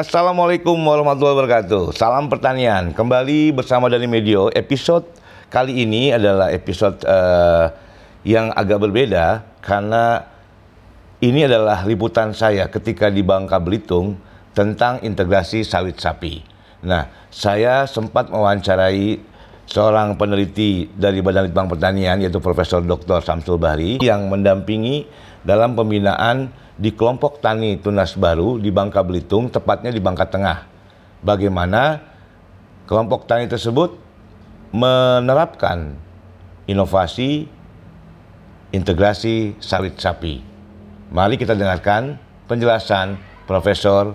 Assalamualaikum warahmatullahi wabarakatuh. Salam pertanian. Kembali bersama dari Medio. Episode kali ini adalah episode uh, yang agak berbeda karena ini adalah liputan saya ketika di Bangka Belitung tentang integrasi sawit sapi. Nah, saya sempat mewawancarai seorang peneliti dari Badan Litbang Pertanian yaitu Profesor Dr. Samsul Bahri yang mendampingi dalam pembinaan di kelompok tani tunas baru di Bangka Belitung, tepatnya di Bangka Tengah. Bagaimana kelompok tani tersebut menerapkan inovasi integrasi sawit sapi. Mari kita dengarkan penjelasan Profesor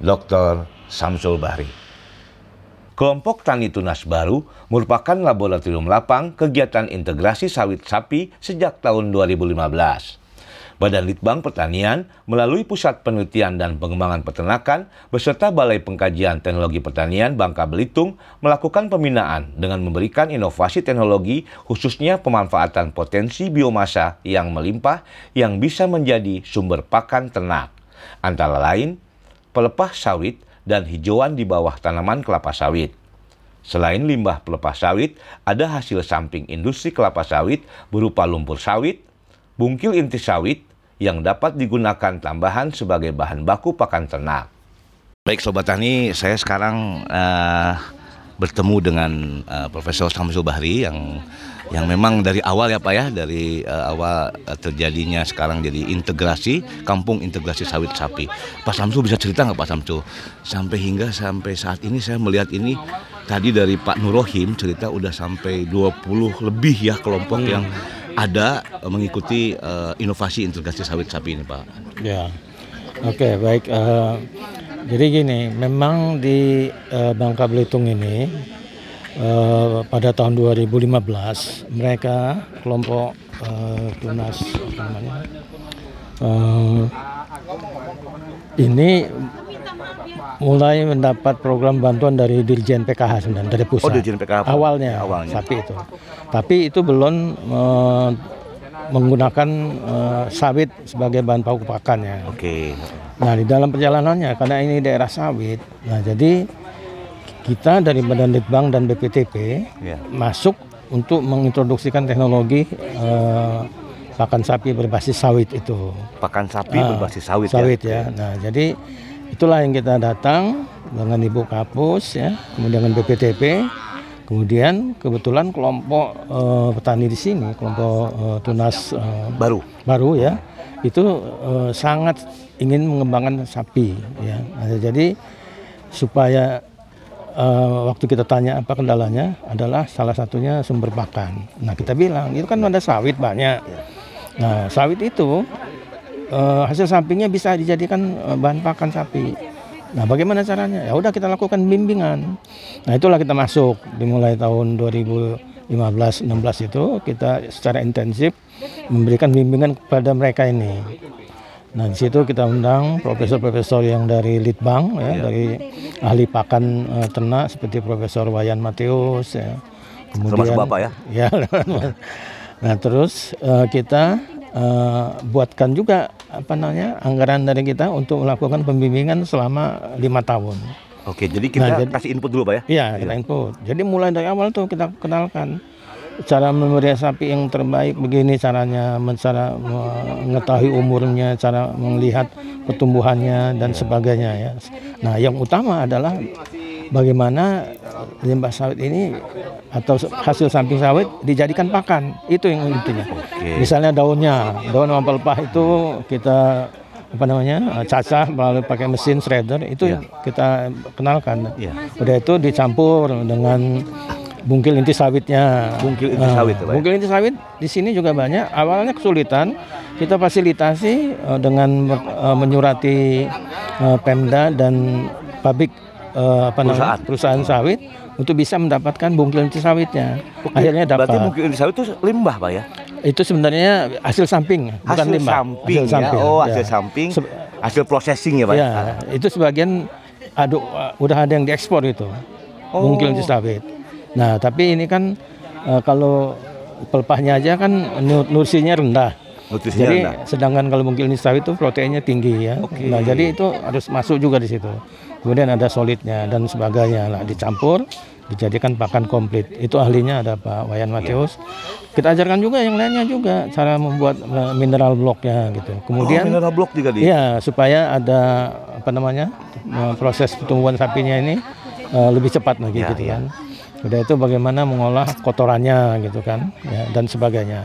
Dr. Samsul Bahri. Kelompok Tani Tunas Baru merupakan laboratorium lapang kegiatan integrasi sawit sapi sejak tahun 2015. Badan Litbang Pertanian melalui Pusat Penelitian dan Pengembangan Peternakan beserta Balai Pengkajian Teknologi Pertanian Bangka Belitung melakukan pembinaan dengan memberikan inovasi teknologi khususnya pemanfaatan potensi biomasa yang melimpah yang bisa menjadi sumber pakan ternak. Antara lain, pelepah sawit dan hijauan di bawah tanaman kelapa sawit. Selain limbah pelepah sawit, ada hasil samping industri kelapa sawit berupa lumpur sawit, bungkil inti sawit, yang dapat digunakan tambahan sebagai bahan baku pakan ternak. Baik Sobat Tani, saya sekarang uh, bertemu dengan uh, Profesor Samsul Bahri yang yang memang dari awal ya Pak ya, dari uh, awal uh, terjadinya sekarang jadi integrasi, kampung integrasi sawit sapi. Pak Samsul bisa cerita nggak Pak Samsul? Sampai hingga sampai saat ini saya melihat ini tadi dari Pak Nurohim cerita udah sampai 20 lebih ya kelompok hmm. yang ada uh, mengikuti uh, inovasi integrasi sawit sapi ini Pak? Ya, oke okay, baik. Uh, jadi gini, memang di uh, Bangka Belitung ini uh, pada tahun 2015 mereka kelompok uh, tunas apa namanya uh, ini mulai mendapat program bantuan dari Dirjen PKH sebenarnya dari pusat. Oh, Dirjen PKH. Awalnya, awalnya. Sapi itu. Tapi itu belum uh, menggunakan uh, sawit sebagai bahan baku pakannya. Oke. Okay. Nah, di dalam perjalanannya karena ini daerah sawit, nah jadi kita dari Badan Litbang dan BPTP yeah. masuk untuk mengintroduksikan teknologi uh, pakan sapi berbasis sawit itu. Pakan sapi uh, berbasis sawit, sawit ya. ya. Nah, jadi itulah yang kita datang dengan Ibu Kapus ya, kemudian dengan BPTP, kemudian kebetulan kelompok uh, petani di sini, kelompok uh, tunas uh, baru baru ya, itu uh, sangat ingin mengembangkan sapi ya. Nah, jadi supaya uh, waktu kita tanya apa kendalanya adalah salah satunya sumber pakan. Nah kita bilang itu kan ada sawit banyak. Nah sawit itu uh, hasil sampingnya bisa dijadikan uh, bahan pakan sapi. Nah, bagaimana caranya? Ya udah kita lakukan bimbingan. Nah, itulah kita masuk dimulai tahun 2015-16 itu kita secara intensif memberikan bimbingan kepada mereka ini. Nah, di situ kita undang profesor-profesor yang dari Litbang ya, ya. dari ahli pakan uh, ternak seperti Profesor Wayan Mateus ya. Kemudian Bapak ya. Ya. nah, terus uh, kita uh, buatkan juga apa namanya anggaran dari kita untuk melakukan pembimbingan selama lima tahun. Oke, jadi kita nah, jadi, kasih input dulu pak ya? Iya, kita iya. input. Jadi mulai dari awal tuh kita kenalkan cara memelihara sapi yang terbaik begini caranya, cara mengetahui umurnya, cara melihat pertumbuhannya dan sebagainya ya. Nah, yang utama adalah bagaimana limbah sawit ini atau hasil samping sawit dijadikan pakan itu yang intinya okay. misalnya daunnya daun pelepah itu kita apa namanya cacah melalui pakai mesin shredder itu yeah. kita kenalkan yeah. udah itu dicampur dengan bungkil inti sawitnya bungkil inti sawit nah, bungkil inti sawit di sini juga banyak awalnya kesulitan kita fasilitasi uh, dengan uh, menyurati uh, Pemda dan pabrik uh, apa perusahaan. namanya perusahaan sawit untuk bisa mendapatkan bungkil inti sawitnya. Akhirnya Berarti dapat. mungkin di sawit itu limbah pak ya? Itu sebenarnya hasil samping, bukan Hasil limbah. samping, ya? Oh hasil ya. samping, Se- hasil processing ya pak? Ya, itu sebagian aduk udah ada yang diekspor itu. Oh. Bungkil inti sawit. Nah, tapi ini kan eh, kalau pelepahnya aja kan nu- nutrisinya rendah. Nutrisinya Jadi rendah. sedangkan kalau mungkin sawit itu proteinnya tinggi ya. Oke. Nah, jadi itu harus masuk juga di situ. Kemudian ada solidnya dan sebagainya lah dicampur dijadikan pakan komplit. Itu ahlinya ada Pak Wayan Mateus. Kita ajarkan juga yang lainnya juga cara membuat eh, mineral bloknya gitu. Oh, Kemudian mineral block juga di. Iya, supaya ada apa namanya eh, proses pertumbuhan sapinya ini eh, lebih cepat lagi Ya, gitu ya. Udah itu bagaimana mengolah kotorannya gitu kan, ya, dan sebagainya.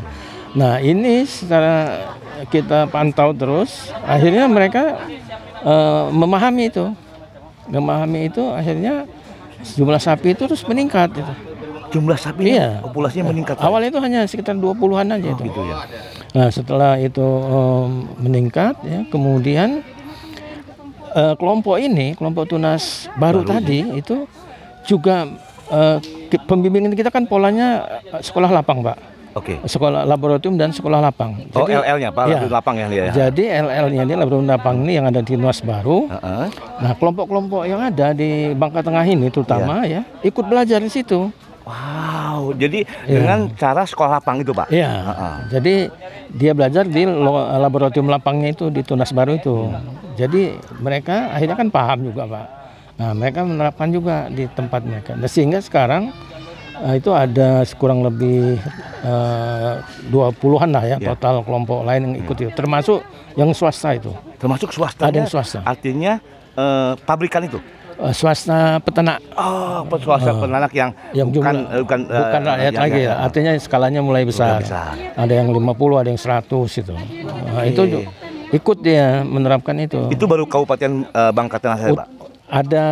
Nah ini secara kita pantau terus, akhirnya mereka eh, memahami itu, memahami itu akhirnya jumlah sapi itu terus meningkat. Gitu. Jumlah sapi Iya. populasinya meningkat. Awalnya itu hanya sekitar 20-an aja itu. gitu ya. Nah setelah itu em, meningkat ya kemudian eh, kelompok ini kelompok tunas baru, tadi itu juga eh, ki- pembimbingan kita kan polanya eh, sekolah lapang pak Oke. sekolah laboratorium dan sekolah lapang. Oh LL-nya pak, Iya. lapang ya dia. ya? Jadi LL-nya ini laboratorium lapang ini yang ada di Nuas Baru. Heeh. Nah kelompok-kelompok yang ada di Bangka Tengah ini terutama ya ikut belajar di situ. Wow, jadi Iya. dengan cara sekolah lapang itu pak? Iya. Heeh. Jadi dia belajar di laboratorium lapangnya itu di Tunas Baru itu. Jadi mereka akhirnya kan paham juga pak. Nah mereka menerapkan juga di tempat mereka. Nah, sehingga sekarang eh, itu ada kurang lebih dua puluhan lah ya Iya. total kelompok lain yang ikut itu. Termasuk yang swasta itu. Termasuk swasta. Ada yang swasta. Artinya eh, pabrikan itu. Eh, swasta peternak Oh, swasta peternak yang, yang bukan jumlah- eh, bukan eh, bukan rakyat ya, lagi ya, ya. Artinya skalanya mulai besar. besar. Ada yang 50, ada yang 100 itu. Nah, itu ju- ikut dia menerapkan itu. Itu baru Kabupaten eh, Bangka Tengah saya pak. Ada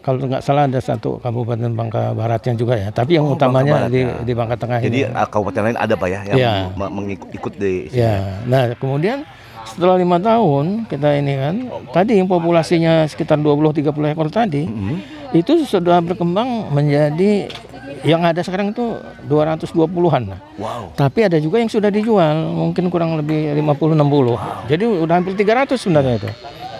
kalau nggak salah ada satu kabupaten Bangka Baratnya juga ya. Tapi yang utamanya Barat di ya. di Bangka Tengah Jadi ini. eh, kabupaten lain ada pak ya yang me- mengikut ikut di. Ya. Nah kemudian setelah lima tahun kita ini kan tadi yang populasinya sekitar 20-30 ekor tadi Hmm. itu sudah berkembang menjadi yang ada sekarang itu 220-an. lah. Wow. Tapi ada juga yang sudah dijual, mungkin kurang lebih 50-60. Jadi udah hampir 300 sebenarnya itu.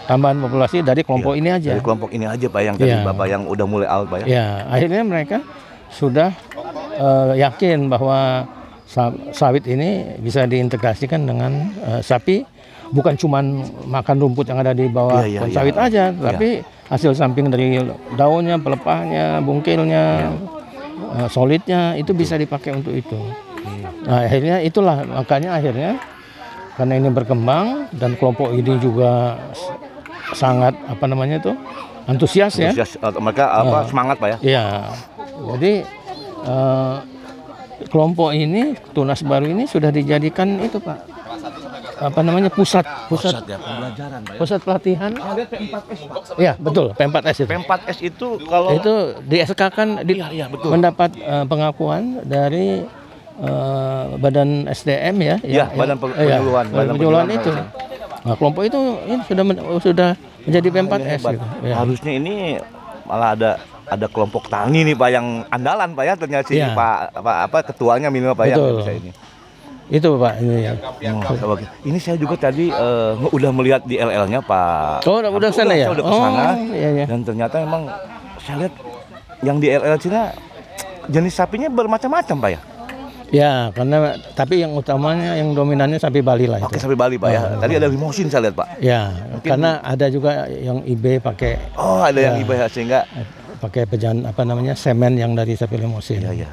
Tambahan populasi dari kelompok ini aja. Dari kelompok ini aja pak yang tadi Iya. bapak yang udah mulai out pak ya. Ya, akhirnya mereka sudah eh, yakin bahwa sa- sawit ini bisa diintegrasikan dengan eh, sapi bukan cuman makan rumput yang ada di bawah Iya, iya, pohon iya. sawit aja, tapi hasil samping dari daunnya, pelepahnya, bungkilnya, eh, solidnya itu bisa dipakai untuk itu. Nah, akhirnya itulah makanya akhirnya karena ini berkembang dan kelompok ini juga sangat apa namanya itu antusias ya. Antusias, eh, mereka apa semangat pak ya. Iya. Jadi eh, kelompok ini Tunas Baru ini sudah dijadikan itu Pak apa namanya pusat pusat ya pembelajaran pak. pusat pelatihan. Iya betul P4S itu. P4S itu kalau Itu di SK kan di- Iya, iya, betul. mendapat eh, pengakuan dari eh, Badan SDM ya. Iya, yang- Badan iya, Penyuluhan, Badan Badan penyuluhan Penyuluhan itu. Nah kelompok itu ini sudah men- sudah menjadi P4S hebat. gitu. Ya. Harusnya ini malah ada ada kelompok tani nih pak yang andalan pak ya ternyata si Iya. pak apa apa ketuanya minimal pak ya Betul. bisa ini. Itu Pak ini ya. Oh. Ini saya juga tadi eh, udah melihat di LL-nya Pak. Oh, udah, udah sana ya? Udah ke sana. Oh, iya, iya. Dan ternyata emang saya lihat yang di LL Cina jenis sapinya bermacam-macam Pak ya. Ya, karena tapi yang utamanya yang dominannya sapi Bali lah itu. Oke sampai Bali Pak ya. Oh. Tadi ada limosin saya lihat Pak. Ya, karena ada juga yang IB pakai Oh ada yang Ya. ibadah sehingga pakai pejan apa namanya semen yang dari sapi limosin. ya ya.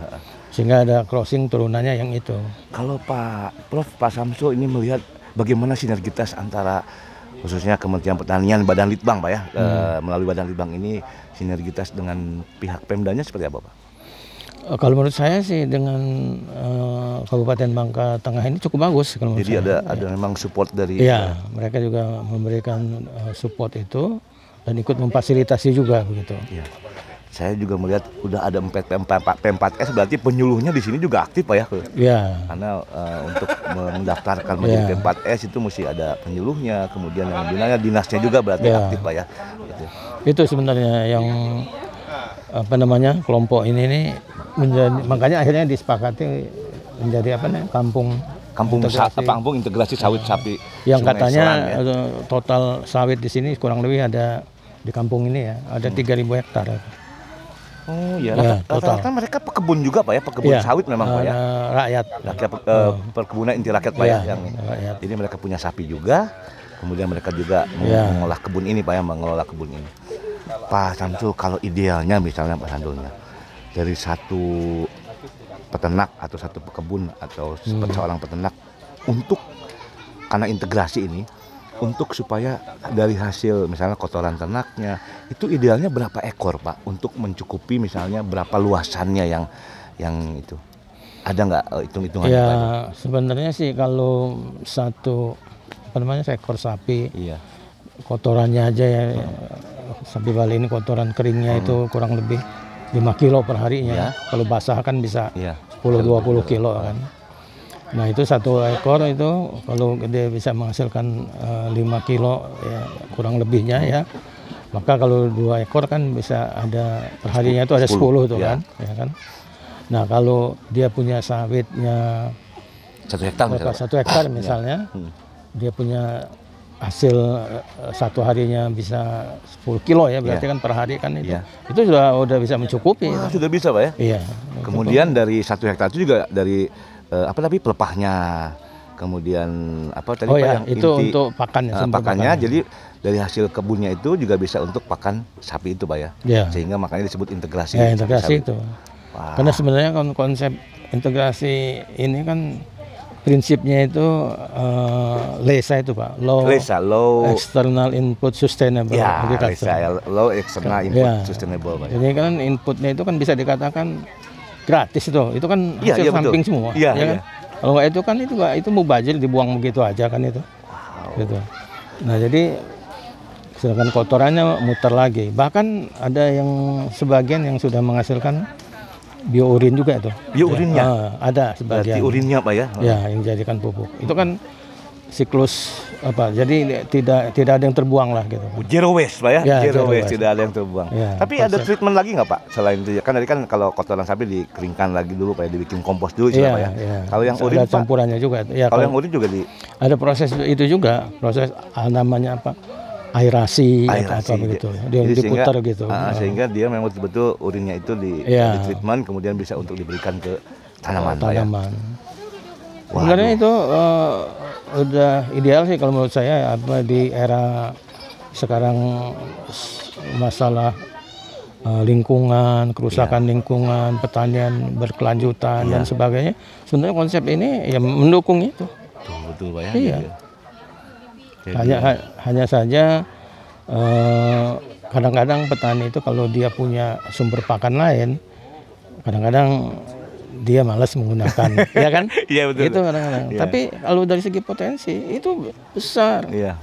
Sehingga ada crossing turunannya yang itu. Kalau Pak Prof Pak Samsul ini melihat bagaimana sinergitas antara khususnya Kementerian Pertanian Badan Litbang Pak ya Hmm. eh, melalui Badan Litbang ini sinergitas dengan pihak Pemdanya seperti apa Pak? Eh, Kalau menurut saya sih dengan eh, Kabupaten Bangka Tengah ini cukup bagus kalau menurut Jadi saya. ada ada memang support dari Iya, mereka juga memberikan eh, support itu dan ikut memfasilitasi juga begitu. Iya. Saya juga melihat udah ada P4S berarti penyuluhnya di sini juga aktif Pak ya. Ya, Karena eh, untuk mendaftarkan menjadi Iya. P4S itu mesti ada penyuluhnya, kemudian yang binanya dinasnya juga berarti Iya. aktif Pak ya. Gitu. itu sebenarnya yang apa namanya kelompok ini nih menjadi makanya akhirnya disepakati menjadi apa nih kampung Kampung sa integrasi. kampung integrasi sawit sapi. yang Sungai katanya Selan, ya. eh, total sawit di sini kurang lebih ada di kampung ini ya ada 3.000 hektar. Oh iya, Ya, rata- total. rata-rata mereka pekebun juga Pak ya, pekebun Iya, sawit memang Pak ya. eh, rakyat. Rakyat eh, perkebunan inti rakyat Pak ya Iya, yang rakyat. Jadi mereka punya sapi juga, kemudian mereka juga Iya. mengolah kebun ini Pak ya, mengelola kebun ini. Pak Samsul, kalau idealnya misalnya Pak Sandulnya dari satu peternak atau satu pekebun atau Hmm. seorang peternak untuk karena integrasi ini untuk supaya dari hasil misalnya kotoran ternaknya itu idealnya berapa ekor Pak untuk mencukupi misalnya berapa luasannya yang yang itu ada nggak eh, hitung-hitungannya Ya sebenarnya sih kalau satu apa namanya seekor sapi Iya. Kotorannya aja ya sapi Bali ini kotoran keringnya itu kurang lebih 5 kilo per harinya. Ya. Kalau basah kan bisa Iya. 10-20 kilo kan. Nah itu satu ekor itu kalau dia bisa menghasilkan eh, 5 kilo ya kurang lebihnya ya. Maka kalau dua ekor kan bisa ada perharinya itu ada 10 tuh ya. kan, ya kan. Nah kalau dia punya sawitnya Satu hektar misalnya. satu hektar misalnya, Hmm. dia punya hasil eh, satu harinya bisa 10 kilo ya berarti kan per hari kan itu. Iya. Itu sudah udah bisa mencukupi. Wah, sudah bisa Pak ya. Iya. Kemudian dari satu hektar itu juga dari eh, apa tadi pelepahnya, kemudian apa tadi Oh Pak ya, yang itu inti, untuk pakan ya, sumber pakannya. pakannya. Jadi dari hasil kebunnya itu juga bisa untuk pakan sapi itu Pak ya. Ya. Sehingga makanya disebut integrasi. Ya integrasi itu. Wah. Karena sebenarnya kon- konsep integrasi ini kan prinsipnya itu eh, LESA itu Pak, Low Lesa, low External Input Sustainable ya, Agriculture. Lesa, ya, low external input Ya. sustainable Pak. ya. Ini kan inputnya itu kan bisa dikatakan gratis itu, itu kan Iya, hasil iya, betul. samping semua, Iya, ya kan? iya. Kalau nggak itu kan itu itu mubazir dibuang begitu aja kan itu, gitu. Nah jadi sedangkan kotorannya muter lagi, bahkan ada yang sebagian yang sudah menghasilkan biourin juga itu. Biourinnya? Ah, ada Berarti sebagian. urinnya Pak ya. Ya, yang dijadikan pupuk. Itu kan siklus apa? Jadi tidak tidak ada yang terbuang lah gitu. Zero waste Pak ya, Ya, zero, zero waste, waste. tidak ada yang terbuang. Ya, Tapi ada treatment lagi nggak Pak selain itu ya? Kan tadi kan kalau kotoran sapi dikeringkan lagi dulu Pak ya, dibikin kompos dulu Pak ya. iya. Kalau yang Ada urin Pak, campurannya juga. Ya, kalau yang urin juga di ada proses itu juga proses ah, namanya apa aerasi, atau aerasi. apa begitu dia Jadi diputar sehingga, gitu ah, sehingga dia memang betul-betul urinnya itu di, Iya. di treatment kemudian bisa untuk diberikan ke tanaman ya. tanaman sebenarnya itu eh, udah ideal sih kalau menurut saya apa di era sekarang masalah eh, lingkungan kerusakan lingkungan pertanian berkelanjutan dan sebagainya sebenarnya konsep ini ya mendukung itu Betul, betul Pak ya. Iya. Jadi, hanya ha- hanya saja eh, kadang-kadang petani itu kalau dia punya sumber pakan lain kadang-kadang dia malas menggunakan ya kan Iya betul. itu kadang-kadang Iya. tapi kalau dari segi potensi itu besar Iya.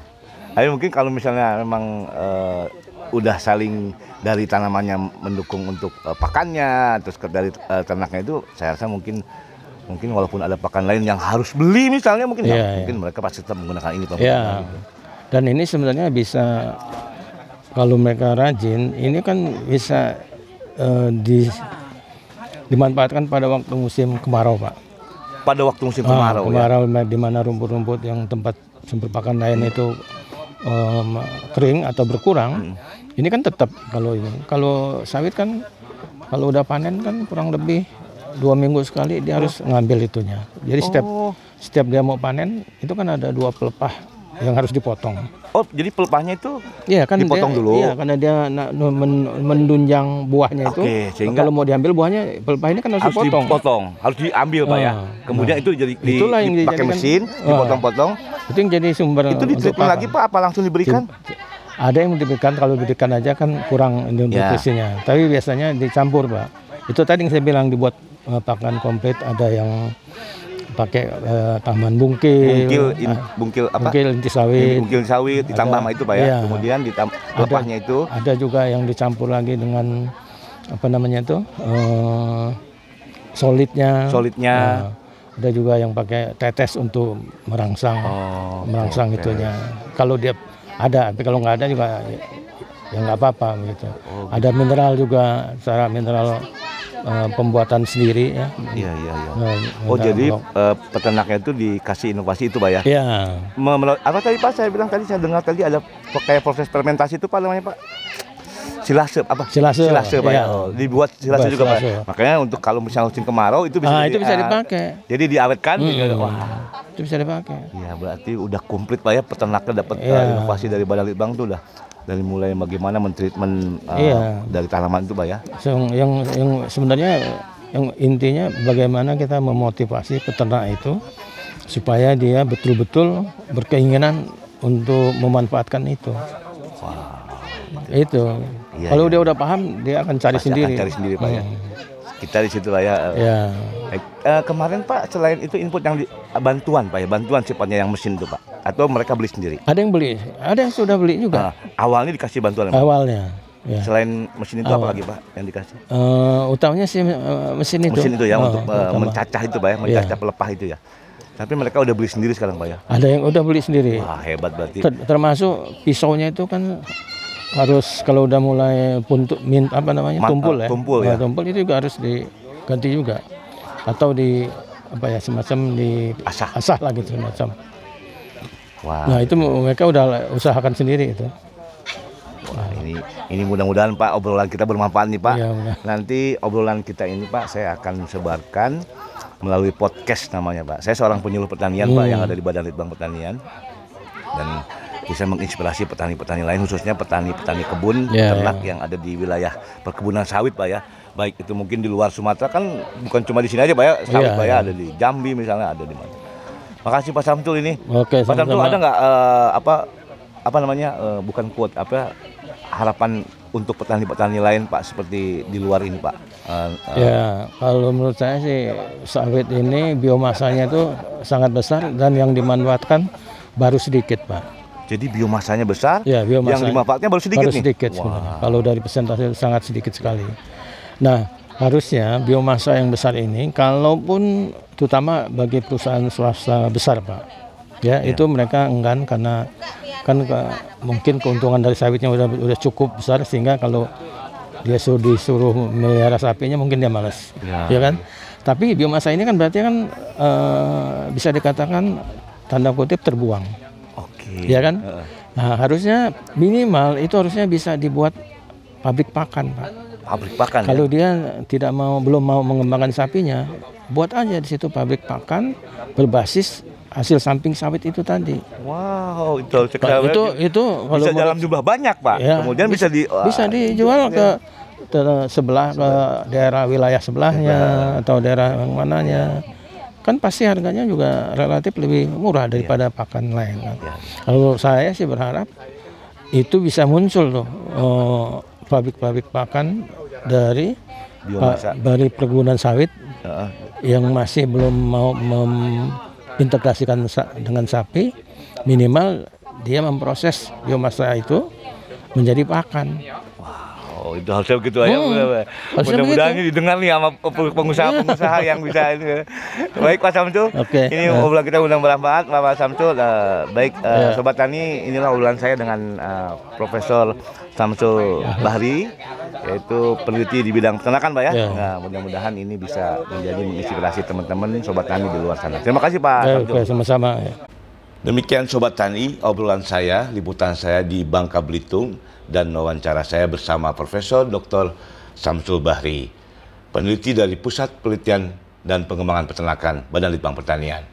Ayo mungkin kalau misalnya memang eh, udah saling dari tanamannya mendukung untuk eh, pakannya, terus dari eh, ternaknya itu, saya rasa mungkin mungkin walaupun ada pakan lain yang harus beli misalnya mungkin nggak, iya. mungkin mereka pasti tetap menggunakan ini Pak. ya dan ini sebenarnya bisa kalau mereka rajin ini kan bisa eh, di dimanfaatkan pada waktu musim kemarau pak Pada waktu musim Ah, kemarau ya. kemarau di mana rumput-rumput yang tempat sumber pakan lain itu em, kering atau berkurang, ini kan tetap kalau ini. Kalau sawit kan kalau udah panen kan kurang lebih dua minggu sekali dia harus ngambil itunya. Jadi setiap Oh. setiap dia mau panen itu kan ada dua pelepah yang harus dipotong. Oh, jadi pelepahnya itu Iya kan Dipotong dia, dulu. Iya karena dia na- men- mendunjang buahnya itu. Oke, sehingga- kalau mau diambil buahnya pelepah ini kan harus, harus dipotong. dipotong, harus diambil Pak ya. Ah, Kemudian itu jadi di, Itulah yang dipakai dijadikan- mesin, Ah. dipotong-potong. Itu yang jadi sumber Itu di untuk treatment pakan. lagi Pak apa langsung diberikan? Ada yang diberikan kalau diberikan aja kan kurang Ya. nutrisinya. Tapi biasanya dicampur, Pak. Itu tadi yang saya bilang dibuat pakan komplit ada yang pakai eh, taman bungkil, Bungkil in- ah, bungkil apa? bungkil inti sawit. Bungkil sawit ditambah Ada- sama itu Pak ya. iya. Kemudian ditambah pelepahnya itu Ada juga yang dicampur lagi dengan apa namanya itu? eh, solidnya. solidnya. Nah, ada juga yang pakai tetes untuk merangsang Oh, merangsang oke. itunya. Kalau dia ada, tapi kalau nggak ada juga ya nggak apa-apa gitu. Oh, Ada mineral juga, cara mineral eh, pembuatan sendiri ya. Iya iya iya. Eh, Oh jadi eh, peternaknya itu dikasih inovasi itu pak ya? ya melo- apa tadi pak saya bilang tadi saya dengar tadi ada kayak proses fermentasi itu pak namanya pak silase apa Silase, pak ya iya. oh, dibuat silase Buat juga pak silase. makanya untuk kalau misalnya musim kemarau itu bisa Ah, itu bisa ah, dipakai. jadi diawetkan Hmm. gitu. wah itu bisa dipakai. ya berarti udah komplit pak ya peternaknya dapat Iya. inovasi dari Badan Litbang tuh udah dari mulai bagaimana mentreatment eh, Iya. dari tanaman itu pak ya So, yang yang sebenarnya yang intinya bagaimana kita memotivasi peternak itu supaya dia betul-betul berkeinginan untuk memanfaatkan itu. Itu. Iya, Kalau iya. dia udah paham, dia akan cari Pasti sendiri. akan cari sendiri pak ya Hmm. Kita di situ pak ya eh, Ya. Eh, kemarin Pak, selain itu input yang di, bantuan Pak ya, bantuan sifatnya yang mesin itu Pak, atau mereka beli sendiri? Ada yang beli, ada yang sudah beli juga Nah, awalnya dikasih bantuan Pak. awalnya. Ya. Selain mesin itu apa lagi Pak yang dikasih? Eh, utamanya sih eh, mesin itu. Mesin itu ya Oh, untuk eh, utama. mencacah itu Pak ya, mencacah pelepah itu ya. Tapi mereka udah beli sendiri sekarang Pak ya. Ada yang udah beli sendiri. Wah hebat berarti. Ter- termasuk pisaunya itu kan harus kalau udah mulai puntuk min apa namanya Ma- tumpul ya tumpul Nah, ya. tumpul itu juga harus diganti juga atau di apa ya semacam di Asah. asah lah gitu semacam Wah, nah itu mereka udah usahakan sendiri itu wah, ini ini mudah-mudahan Pak obrolan kita bermanfaat nih Pak. Mudah. Nanti obrolan kita ini Pak saya akan sebarkan melalui podcast namanya Pak. Saya seorang penyuluh pertanian Pak Hmm. yang ada di Badan Litbang Pertanian dan bisa menginspirasi petani-petani lain khususnya petani-petani kebun Iya, ternak yang ada di wilayah perkebunan sawit Pak ya. Baik itu mungkin di luar Sumatera kan bukan cuma di sini aja Pak ya, sawit Iya, Pak ya iya. ada di Jambi misalnya ada di mana. Makasih Pak Samsul ini. oke Pak sama-sama ada nggak eh, apa apa namanya eh, bukan quote apa harapan untuk petani-petani lain Pak seperti di luar ini Pak. Eh, eh, ya kalau menurut saya sih sawit ini biomasanya itu sangat besar dan yang dimanfaatkan baru sedikit pak Jadi biomasanya besar, Ya, biomasa. yang dimanfaatnya baru sedikit baru nih. sedikit sebenarnya. Kalau dari persentase sangat sedikit sekali. Nah, harusnya biomasa yang besar ini, kalaupun terutama bagi perusahaan swasta besar, Pak, ya itu mereka enggan karena kan ke- mungkin keuntungan dari sawitnya udah udah cukup besar sehingga kalau dia suruh disuruh melihara sapinya mungkin dia malas, Ya. ya kan? Tapi biomasa ini kan berarti kan eh, bisa dikatakan tanda kutip terbuang. Ya kan? Heeh. Nah, harusnya minimal itu harusnya bisa dibuat pabrik pakan, Pak. Pabrik pakan Kalau ya. dia tidak mau belum mau mengembangkan sapinya, buat aja di situ pabrik pakan berbasis hasil samping sawit itu tadi. Wow, itu sekali itu itu kalau bisa dalam jumlah banyak, Pak. Ya, Kemudian bisa, di wah, bisa dijual ke ke sebelah ke daerah wilayah sebelahnya atau daerah yang mananya. Kan pasti harganya juga relatif lebih murah daripada pakan lain. kan. Ya. Kalau saya sih berharap itu bisa muncul tuh eh, pabrik-pabrik pakan dari Biomasa. pa- dari perkebunan sawit Heeh. yang masih belum mau mengintegrasikan sa- dengan sapi minimal dia memproses biomasa itu menjadi pakan. Oh, itu harusnya begitu aja. Hmm, harusnya Mudah-mudahan ini didengar nih sama pengusaha-pengusaha yang bisa ini. Baik Pak Samsul. Oke. Ini Nah. obrolan kita mudah bermanfaat Pak Samsul. Eh, baik eh, Ya. sobat tani, inilah obrolan saya dengan eh, Profesor Samsul Bahri yaitu peneliti di bidang peternakan Pak ya. Ya. Nah, mudah-mudahan ini bisa menjadi menginspirasi teman-teman sobat tani di luar sana. Terima kasih Pak Eh, Samsul. oke, sama-sama. ya. Demikian Sobat Tani, obrolan saya, liputan saya di Bangka Belitung dan wawancara saya bersama Profesor Dr. Samsul Bahri, peneliti dari Pusat Penelitian dan Pengembangan Peternakan Badan Litbang Pertanian.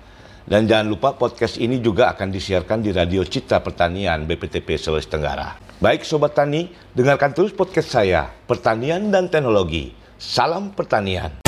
Dan jangan lupa podcast ini juga akan disiarkan di Radio Citra Pertanian BPTP Sulawesi Tenggara. Baik Sobat Tani, dengarkan terus podcast saya, Pertanian dan Teknologi. Salam Pertanian.